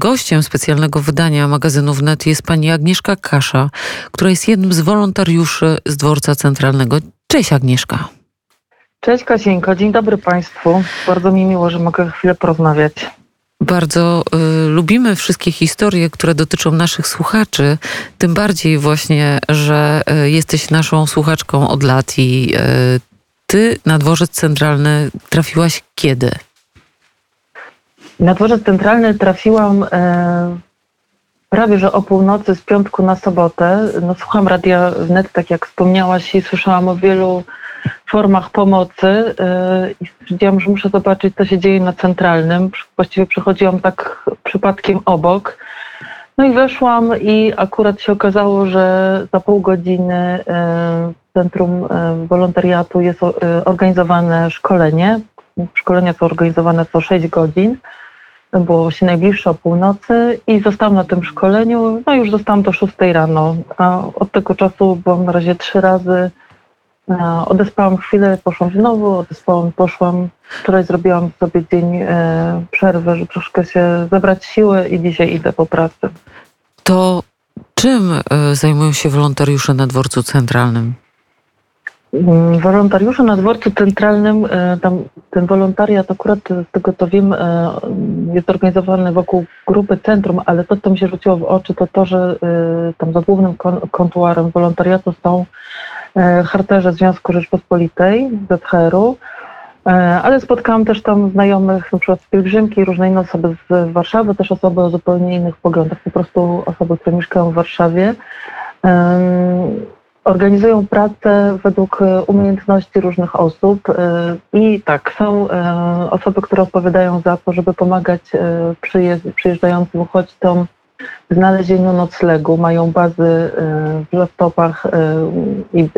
Gościem specjalnego wydania magazynu Wnet jest pani Agnieszka Kasza, która jest jednym z wolontariuszy z dworca centralnego. Cześć Agnieszka. Cześć Kasieńko, dzień dobry Państwu. Bardzo mi miło, że mogę chwilę porozmawiać. Bardzo y, lubimy wszystkie historie, które dotyczą naszych słuchaczy, tym bardziej właśnie, że y, jesteś naszą słuchaczką od lat i y, ty na dworzec centralny trafiłaś kiedy? Na dworzec centralny trafiłam e, prawie że o północy z piątku na sobotę. No, słucham radia wnet, tak jak wspomniałaś, i słyszałam o wielu formach pomocy e, i stwierdziłam, że muszę zobaczyć, co się dzieje na centralnym. Właściwie przechodziłam tak przypadkiem obok. No i weszłam i akurat się okazało, że za pół godziny w Centrum e, Wolontariatu jest organizowane szkolenie. Szkolenia są organizowane co 6 godzin było właśnie najbliższe o północy i zostałam na tym szkoleniu, no już zostałam do 6 rano, a od tego czasu byłam na razie trzy razy, odespałam chwilę, poszłam znowu, odespałam, poszłam, wczoraj zrobiłam sobie dzień e, przerwy, żeby troszkę się zebrać siły i dzisiaj idę po pracy. To czym e, zajmują się wolontariusze na dworcu centralnym? Mm, Wolontariusze na dworcu centralnym, e, tam ten wolontariat akurat z tego co wiem e, jest organizowany wokół grupy Centrum, ale to co mi się rzuciło w oczy to to, że e, tam za głównym kontuarem wolontariatu są harterze Związku Rzeczpospolitej, ZHR-u, ale spotkałam też tam znajomych, na przykład z pielgrzymki, różne inne osoby z Warszawy, też osoby o zupełnie innych poglądach, po prostu osoby, które mieszkają w Warszawie organizują pracę według e, umiejętności różnych osób e, i tak, są e, osoby, które odpowiadają za to, żeby pomagać przyjeżdżającym uchodźcom w znalezieniu noclegu, mają bazy w laptopach i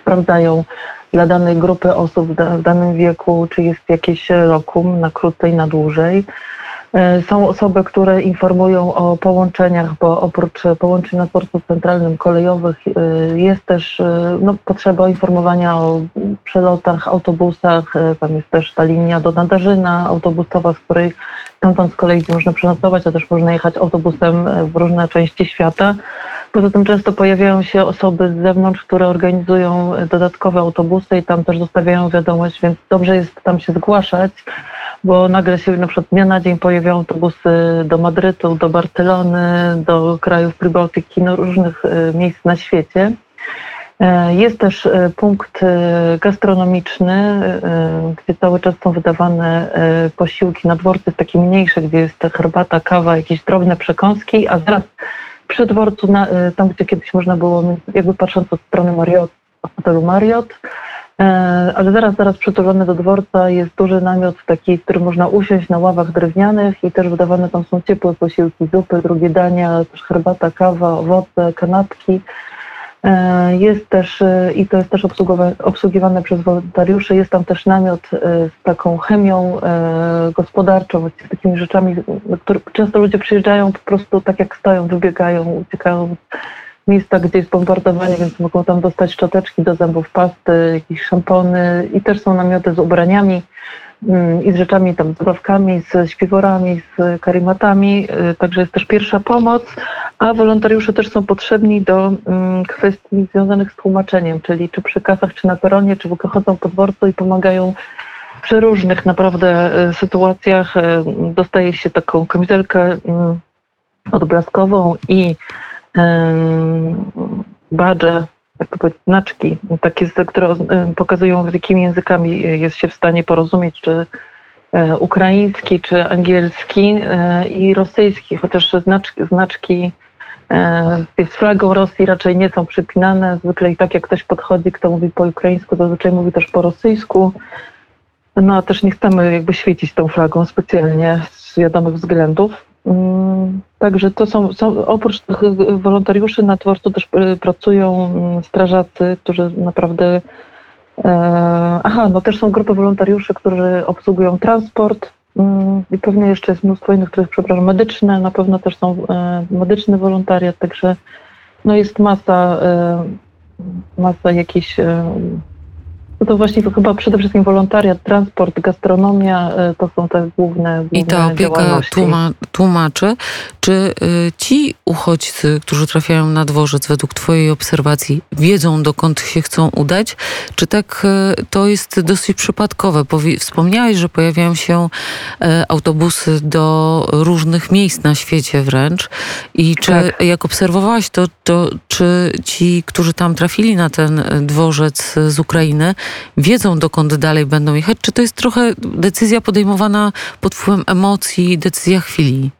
sprawdzają dla danej grupy osób w danym wieku, czy jest jakieś lokum na krócej, na dłużej. E, są osoby, które informują o połączeniach, bo oprócz połączeń na dworcu centralnym kolejowych e, jest też e, no, potrzeba informowania o przelotach, autobusach. Tam jest też ta linia do Nadarzyna autobusowa, z której stamtąd z kolei można przenocować, a też można jechać autobusem w różne części świata. Poza tym często pojawiają się osoby z zewnątrz, które organizują dodatkowe autobusy i tam też zostawiają wiadomość, więc dobrze jest tam się zgłaszać bo nagle się na przykład dnia na dzień pojawiają autobusy do Madrytu, do Barcelony, do krajów Prybałtyki, no różnych e, miejsc na świecie. E, jest też e, punkt gastronomiczny, gdzie cały czas są wydawane posiłki na dworcy takie mniejsze, gdzie jest herbata, kawa, jakieś drobne przekąski, a zaraz przy dworcu, tam gdzie kiedyś można było, jakby patrząc od strony Marriott, hotelu Marriott, ale zaraz, zaraz przytulony do dworca jest duży namiot taki, w którym można usiąść na ławach drewnianych i też wydawane tam są ciepłe posiłki, zupy, drugie dania, też herbata, kawa, owoce, kanapki. E, jest też, e, i to jest też obsługiwane przez wolontariuszy, jest tam też namiot z taką chemią gospodarczą, z takimi rzeczami, które często ludzie przyjeżdżają po prostu tak jak stoją, wybiegają, uciekają miejsca, gdzie jest bombardowanie, więc mogą tam dostać szczoteczki do zębów, pasty, jakieś szampony i też są namioty z ubraniami mm, i z rzeczami tam, z zabawkami, z śpiworami, z karimatami, y, także jest też pierwsza pomoc, a wolontariusze też są potrzebni do mm, kwestii związanych z tłumaczeniem, czyli czy przy kasach, czy na peronie, czy wychodzą po dworcu i pomagają przy różnych naprawdę y, sytuacjach. Y, dostaje się taką kamizelkę mm, odblaskową i badże, jak to powiedzieć, znaczki, takie, które pokazują, z jakimi językami jest się w stanie porozumieć, czy e, ukraiński, czy angielski e, i rosyjski, chociaż znaczki, znaczki e, z flagą Rosji raczej nie są przypinane. Zwykle i tak jak ktoś podchodzi, kto mówi po ukraińsku, zazwyczaj mówi też po rosyjsku. No a też nie chcemy jakby świecić tą flagą specjalnie z wiadomych względów. Mm, także to są, są, oprócz tych wolontariuszy na dworcu też y, pracują mm, strażacy, którzy naprawdę. E, aha, no też są grupy wolontariuszy, którzy obsługują transport mm, i pewnie jeszcze jest mnóstwo innych, których, przepraszam, medyczne, na pewno też są e, medyczny wolontariat, także no jest masa, e, masa jakichś No to właśnie to chyba przede wszystkim wolontariat, transport, gastronomia e, to są te główne, główne I ta opieka tłuma, tłumaczy. Czy y, ci uchodźcy, którzy trafiają na dworzec, według Twojej obserwacji, wiedzą dokąd się chcą udać? Czy tak y, to jest dosyć przypadkowe? Wspomniałeś, że pojawiają się y, autobusy do różnych miejsc na świecie wręcz. I czy tak. jak obserwowałaś to, to, czy ci, którzy tam trafili na ten dworzec z Ukrainy, wiedzą dokąd dalej będą jechać? Czy to jest trochę decyzja podejmowana pod wpływem emocji, decyzja chwili?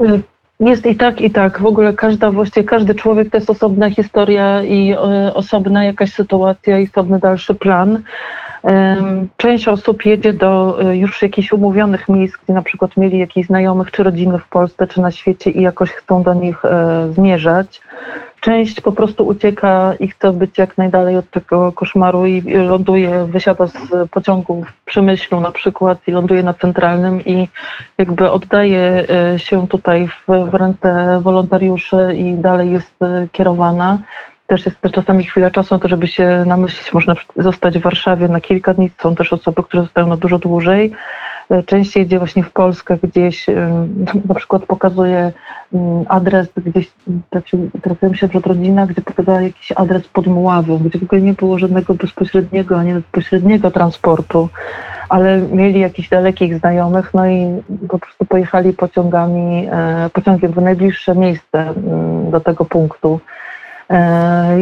Y, jest i tak, i tak. W ogóle każda, właściwie każdy człowiek to jest osobna historia i y, osobna jakaś sytuacja i osobny dalszy plan. Część osób jedzie do y, już jakichś umówionych miejsc, gdzie na przykład mieli jakichś znajomych czy rodziny w Polsce czy na świecie i jakoś chcą do nich zmierzać. Część po prostu ucieka i chce być jak najdalej od tego koszmaru i ląduje, wysiada z pociągu w Przemyślu na przykład i ląduje na centralnym i jakby oddaje e, się tutaj w, w ręce wolontariuszy i dalej jest e, kierowana też jest czasami chwila czasu to, żeby się namyślić. Można zostać w Warszawie na kilka dni. Są też osoby, które zostają na dużo dłużej. E, częściej jedzie właśnie w Polskę, gdzieś na przykład pokazuje adres, gdzieś trafiłem się przed rodzina, gdzie pokazała jakiś adres pod Muławą, gdzie w ogóle nie było żadnego bezpośredniego, ani bezpośredniego transportu, ale mieli jakichś dalekich znajomych, no i po prostu pojechali pociągami, e, pociągiem w najbliższe miejsce do tego punktu. E,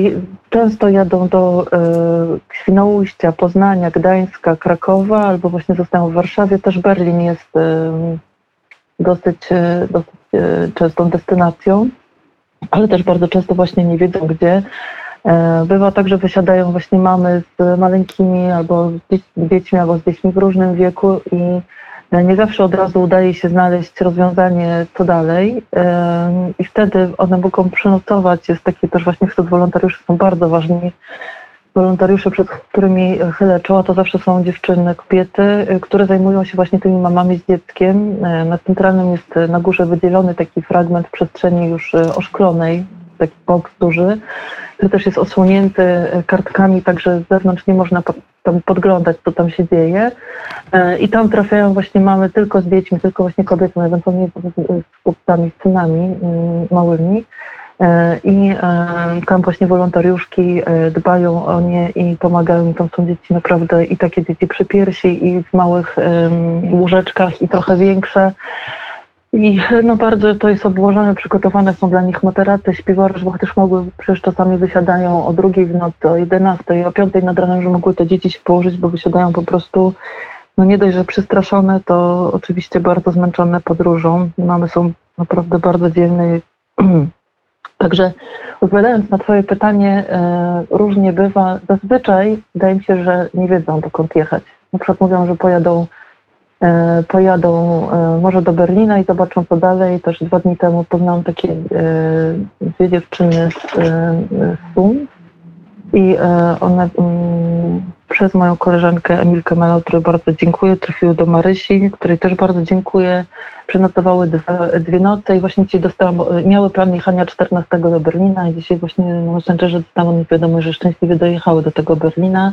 często jadą do e, Świnoujścia, Poznania, Gdańska, Krakowa albo właśnie zostają w Warszawie. Też Berlin jest e, dosyć, dosyć częstą destynacją, ale też bardzo często właśnie nie wiedzą gdzie. Bywa tak, że wysiadają właśnie mamy z maleńkimi albo z dziećmi, albo z dziećmi w różnym wieku i nie zawsze od razu udaje się znaleźć rozwiązanie, co dalej. I wtedy one mogą przenocować. Jest takie też właśnie wśród wolontariuszy są bardzo ważni. Wolontariusze, przed którymi chylę czoła, to zawsze są dziewczyny, kobiety, które zajmują się właśnie tymi mamami z dzieckiem. Na centralnym jest na górze wydzielony taki fragment przestrzeni już oszklonej, taki boks duży, który też jest osłonięty kartkami, także z zewnątrz nie można tam podglądać, co tam się dzieje. E, I tam trafiają właśnie mamy tylko z dziećmi, tylko właśnie kobiety, ewentualnie z chłopcami, z synami mm, małymi. E, I e, tam właśnie wolontariuszki dbają o nie i pomagają im. Tam są dzieci naprawdę i takie dzieci przy piersi, i w małych łóżeczkach, i trochę większe. I no bardzo to jest obłożone, przygotowane są dla nich materaty, śpiwory, żeby też mogły, przecież czasami wysiadają o drugiej w nocy, o 11, o 5 nad ranem, że mogły te dzieci się położyć, bo wysiadają po prostu, no nie dość, że przestraszone, to oczywiście bardzo zmęczone podróżą. Mamy są naprawdę bardzo dzielne. Także odpowiadając na Twoje pytanie, e, różnie bywa. Zazwyczaj wydaje mi się, że nie wiedzą dokąd jechać. Na przykład mówią, że pojadą pojadą e, może do Berlina i zobaczą co dalej. Też dwa dni temu poznałam takie e, dwie dziewczyny z Sum i one mm, przez moją koleżankę Emilkę Melo, której bardzo dziękuję, trafiły do Marysi, której też bardzo dziękuję. Przenotowały dwie, dwie noce i właśnie dzisiaj dostałam, miały plan jechania 14 do Berlina i dzisiaj właśnie na Messengerze dostałam mi wiadomość, że szczęśliwie dojechały do tego Berlina.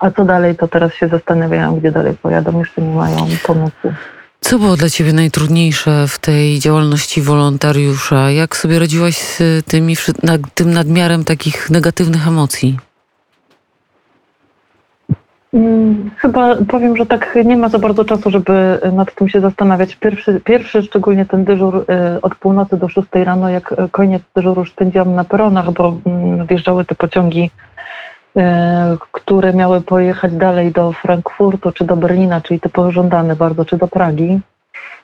A co dalej, to teraz się zastanawiają, gdzie dalej pojadą, jeszcze nie mają pomysłu. Co było dla Ciebie najtrudniejsze w tej działalności wolontariusza? Jak sobie radziłaś z tymi, tym nadmiarem takich negatywnych emocji? Mm, chyba powiem, że tak nie ma za bardzo czasu, żeby nad tym się zastanawiać. Pierwszy, pierwszy szczególnie ten dyżur y, od północy do 6 rano, jak koniec dyżuru spędziłam na peronach, bo mm, wjeżdżały te pociągi które miały pojechać dalej do Frankfurtu czy do Berlina, czyli te pożądane bardzo, czy do Pragi,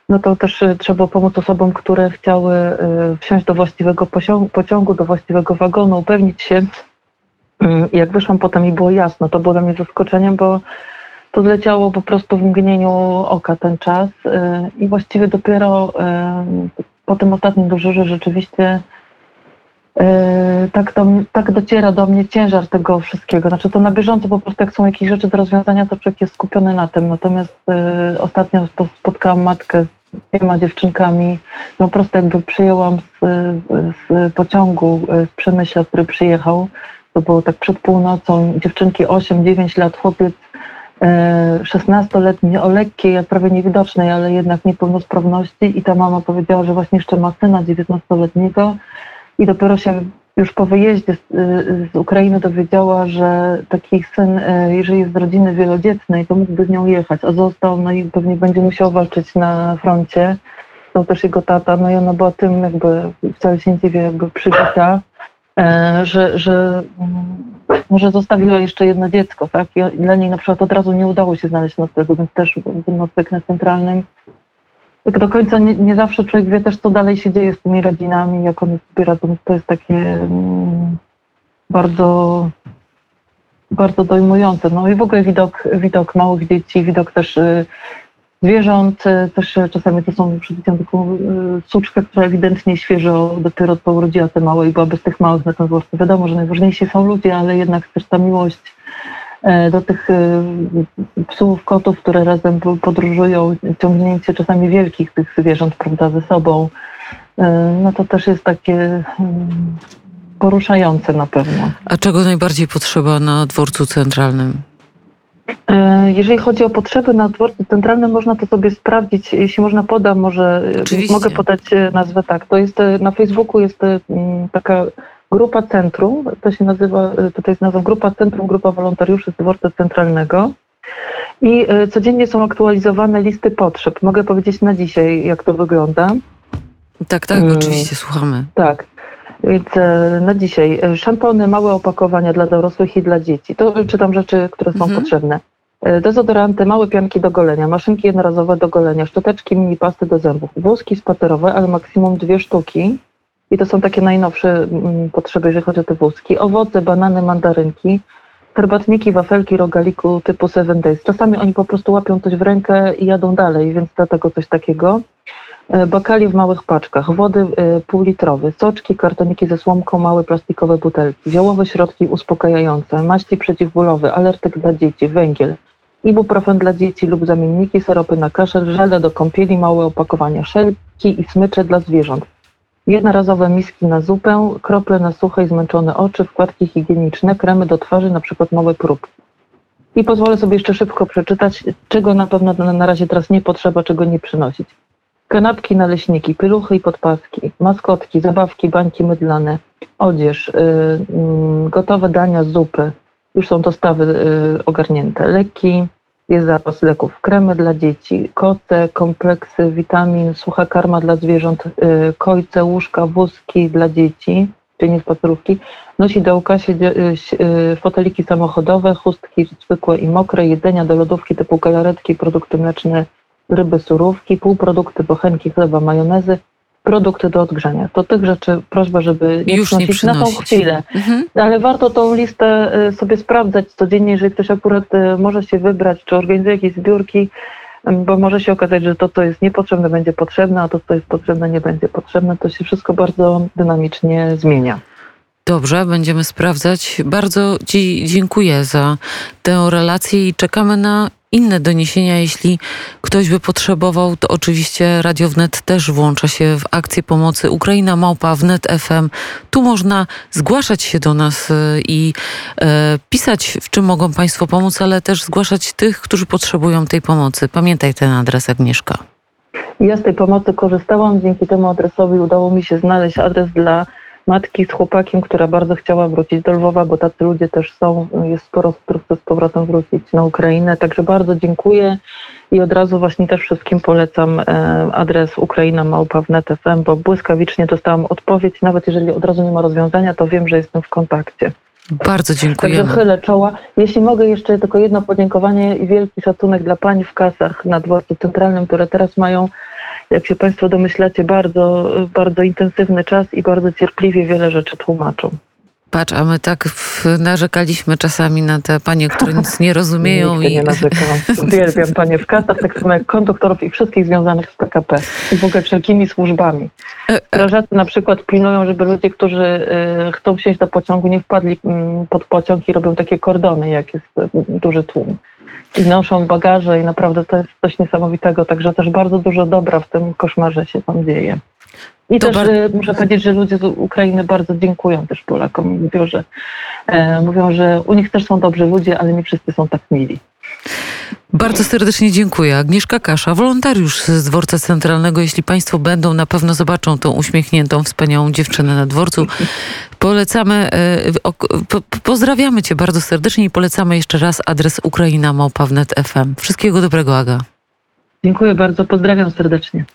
no to też trzeba pomóc osobom, które chciały wsiąść do właściwego pociągu, do właściwego wagonu, upewnić się. Mm, jak wyszłam potem i było jasno, to było dla mnie zaskoczeniem, bo to zleciało po prostu w mgnieniu oka ten czas i właściwie dopiero po tym ostatnim dyżurze rzeczywiście Yy, tak, to, tak dociera do mnie ciężar tego wszystkiego. Znaczy to na bieżąco po prostu jak są jakieś rzeczy do rozwiązania, to człowiek jest skupiony na tym. Natomiast y, ostatnio spotkałam matkę z dwiema dziewczynkami, no po prostu jakby przyjęłam z, z pociągu y, z Przemyśla, który przyjechał to było tak przed północą, dziewczynki 8-9 lat, chłopiec 16-letni, o lekkiej, prawie niewidocznej, ale jednak niepełnosprawności. I ta mama powiedziała, że właśnie jeszcze ma syna 19-letniego i dopiero się już po wyjeździe z, z, Ukrainy dowiedziała, że taki syn, jeżeli jest z rodziny wielodzietnej, to mógłby z nią jechać, a został, no i pewnie będzie musiał walczyć na froncie. To też jego tata, no i ona była tym jakby wcale się nie dziwię, jakby przybita, że, że może zostawiła jeszcze jedno dziecko, tak? I dla niej na przykład od razu nie udało się znaleźć noclegu, więc też ten nocleg na centralnym. Tak do końca nie, nie, zawsze człowiek wie też, co dalej się dzieje z tymi rodzinami, jak one sobie radzą. To jest takie mm, bardzo, bardzo dojmujące. No i w ogóle widok, widok małych dzieci, widok też y, zwierząt, też czasami to są, widziałam taką y, suczkę, która ewidentnie świeżo dopiero po urodziła te małe i była bez tych małych na tym dworcu. Wiadomo, że najważniejsi są ludzie, ale jednak też ta miłość e, do tych psów, kotów, które razem podróżują, ciągnięcie czasami wielkich tych zwierząt, prawda, ze sobą, e, no to też jest takie mm, poruszające na pewno. A czego najbardziej potrzeba na dworcu centralnym? E, jeżeli chodzi o potrzeby na dworcu centralnym, można to sobie sprawdzić. Jeśli można, podam, może Oczywiście. mogę podać e, nazwę tak. To jest e, na Facebooku jest taka grupa centrum, to się nazywa, tutaj jest nazwa grupa centrum, grupa wolontariuszy z dworca centralnego. I codziennie są aktualizowane listy potrzeb. Mogę powiedzieć na dzisiaj, jak to wygląda. Tak, tak, oczywiście, słuchamy. Tak. Więc na dzisiaj szampony, małe opakowania dla dorosłych i dla dzieci. To czytam rzeczy, które są mhm. potrzebne. Dezodoranty, małe pianki do golenia, maszynki jednorazowe do golenia, szczoteczki, mini pasty do zębów, włoski spacerowe, ale maksimum dwie sztuki. I to są takie najnowsze mm, potrzeby, jeżeli chodzi o te wózki. Owoce, banany, mandarynki, herbatniki, wafelki, rogaliku typu Seven Days. Czasami oni po prostu łapią coś w rękę i jadą dalej, więc dlatego coś takiego. E, bakali w małych paczkach, wody e, półlitrowe, soczki, kartoniki ze słomką, małe plastikowe butelki, ziołowe środki uspokajające, maści przeciwbólowe, alertyk dla dzieci, węgiel, ibuprofen dla dzieci lub zamienniki, syropy na kaszel, żele do kąpieli, małe opakowania, szelki i smycze dla zwierząt. Jednorazowe miski na zupę, krople na suche i zmęczone oczy, wkładki higieniczne, kremy do twarzy, na przykład małe próbki. I pozwolę sobie jeszcze szybko przeczytać, czego na pewno na razie teraz nie potrzeba, czego nie przynosić. Kanapki, naleśniki, pieluchy i podpaski, maskotki, zabawki, bańki mydlane, odzież, yy, gotowe dania, zupy. Już są dostawy yy, ogarnięte. Leki, jest zapas leków, kremy dla dzieci, koce, kompleksy witamin, sucha karma dla zwierząt, yy, kojce, łóżka, wózki dla dzieci, czyli nie spacerówki, nosidełka, siedzie, yy, foteliki samochodowe, chustki zwykłe i mokre, jedzenia do lodówki typu galaretki, produkty mleczne, ryby, surówki, półprodukty, bochenki, chleba, majonezy, produkty do odgrzania. To tych rzeczy prośba, żeby nie Już przynosić, nie na tą chwilę. Mhm. Ale warto tą listę y, sobie sprawdzać codziennie, jeżeli ktoś akurat y, może się wybrać, czy organizuje jakieś zbiórki, bo może się okazać, że to, co jest niepotrzebne, będzie potrzebne, a to, co jest potrzebne, nie będzie potrzebne. To się wszystko bardzo dynamicznie zmienia. Dobrze, będziemy sprawdzać. Bardzo Ci dziękuję za tę relację i czekamy na inne doniesienia. Jeśli ktoś by potrzebował, to oczywiście Radio Wnet też włącza się w akcję pomocy Ukraina Małpa Wnet FM. Tu można zgłaszać się do nas e, i e, pisać, w czym mogą Państwo pomóc, ale też zgłaszać tych, którzy potrzebują tej pomocy. Pamiętaj ten adres, Agnieszka. Ja z tej pomocy korzystałam. Dzięki temu adresowi udało mi się znaleźć adres dla matki z chłopakiem, która bardzo chciała wrócić do Lwowa, bo tacy ludzie też są, jest sporo osób, które chce z powrotem wrócić na Ukrainę. Także bardzo dziękuję i od razu właśnie też wszystkim polecam e, adres Ukraina Małpa w NetFM, bo błyskawicznie dostałam odpowiedź. Nawet jeżeli od razu nie ma rozwiązania, to wiem, że jestem w kontakcie. Bardzo dziękuję. Także chylę czoła. Jeśli mogę jeszcze tylko jedno podziękowanie i wielki szacunek dla pań w kasach na dworcu centralnym, które teraz mają jak się Państwo domyślacie, bardzo, bardzo intensywny czas i bardzo cierpliwie wiele rzeczy tłumaczą. Patrz, a my tak narzekaliśmy czasami na te panie, które nic nie rozumieją. Nigdy i... nie narzekałam. Uwielbiam panie w kasach, tak samo jak konduktorów i wszystkich związanych z PKP i w ogóle wszelkimi służbami. E, e. Strażacy na przykład pilnują, żeby ludzie, którzy y, chcą wsiąść do pociągu, nie wpadli y, pod pociąg i robią takie kordony, jak jest duży tłum i noszą bagaże i naprawdę to jest coś niesamowitego, także też bardzo dużo dobra w tym koszmarze się tam dzieje. I To też bar- e, muszę powiedzieć, że ludzie z Ukrainy bardzo dziękują też Polakom. Mówią, że, e, mówią, że u nich też są dobrzy ludzie, ale nie wszyscy są tak mili. Bardzo serdecznie dziękuję. Agnieszka Kasza, wolontariusz z dworca centralnego. Jeśli Państwo będą, na pewno zobaczą tą uśmiechniętą, wspaniałą dziewczynę na dworcu. Polecamy, e, pozdrawiamy Cię bardzo serdecznie i polecamy jeszcze raz adres Ukraina FM. Wszystkiego dobrego, Aga. Dziękuję bardzo, pozdrawiam serdecznie.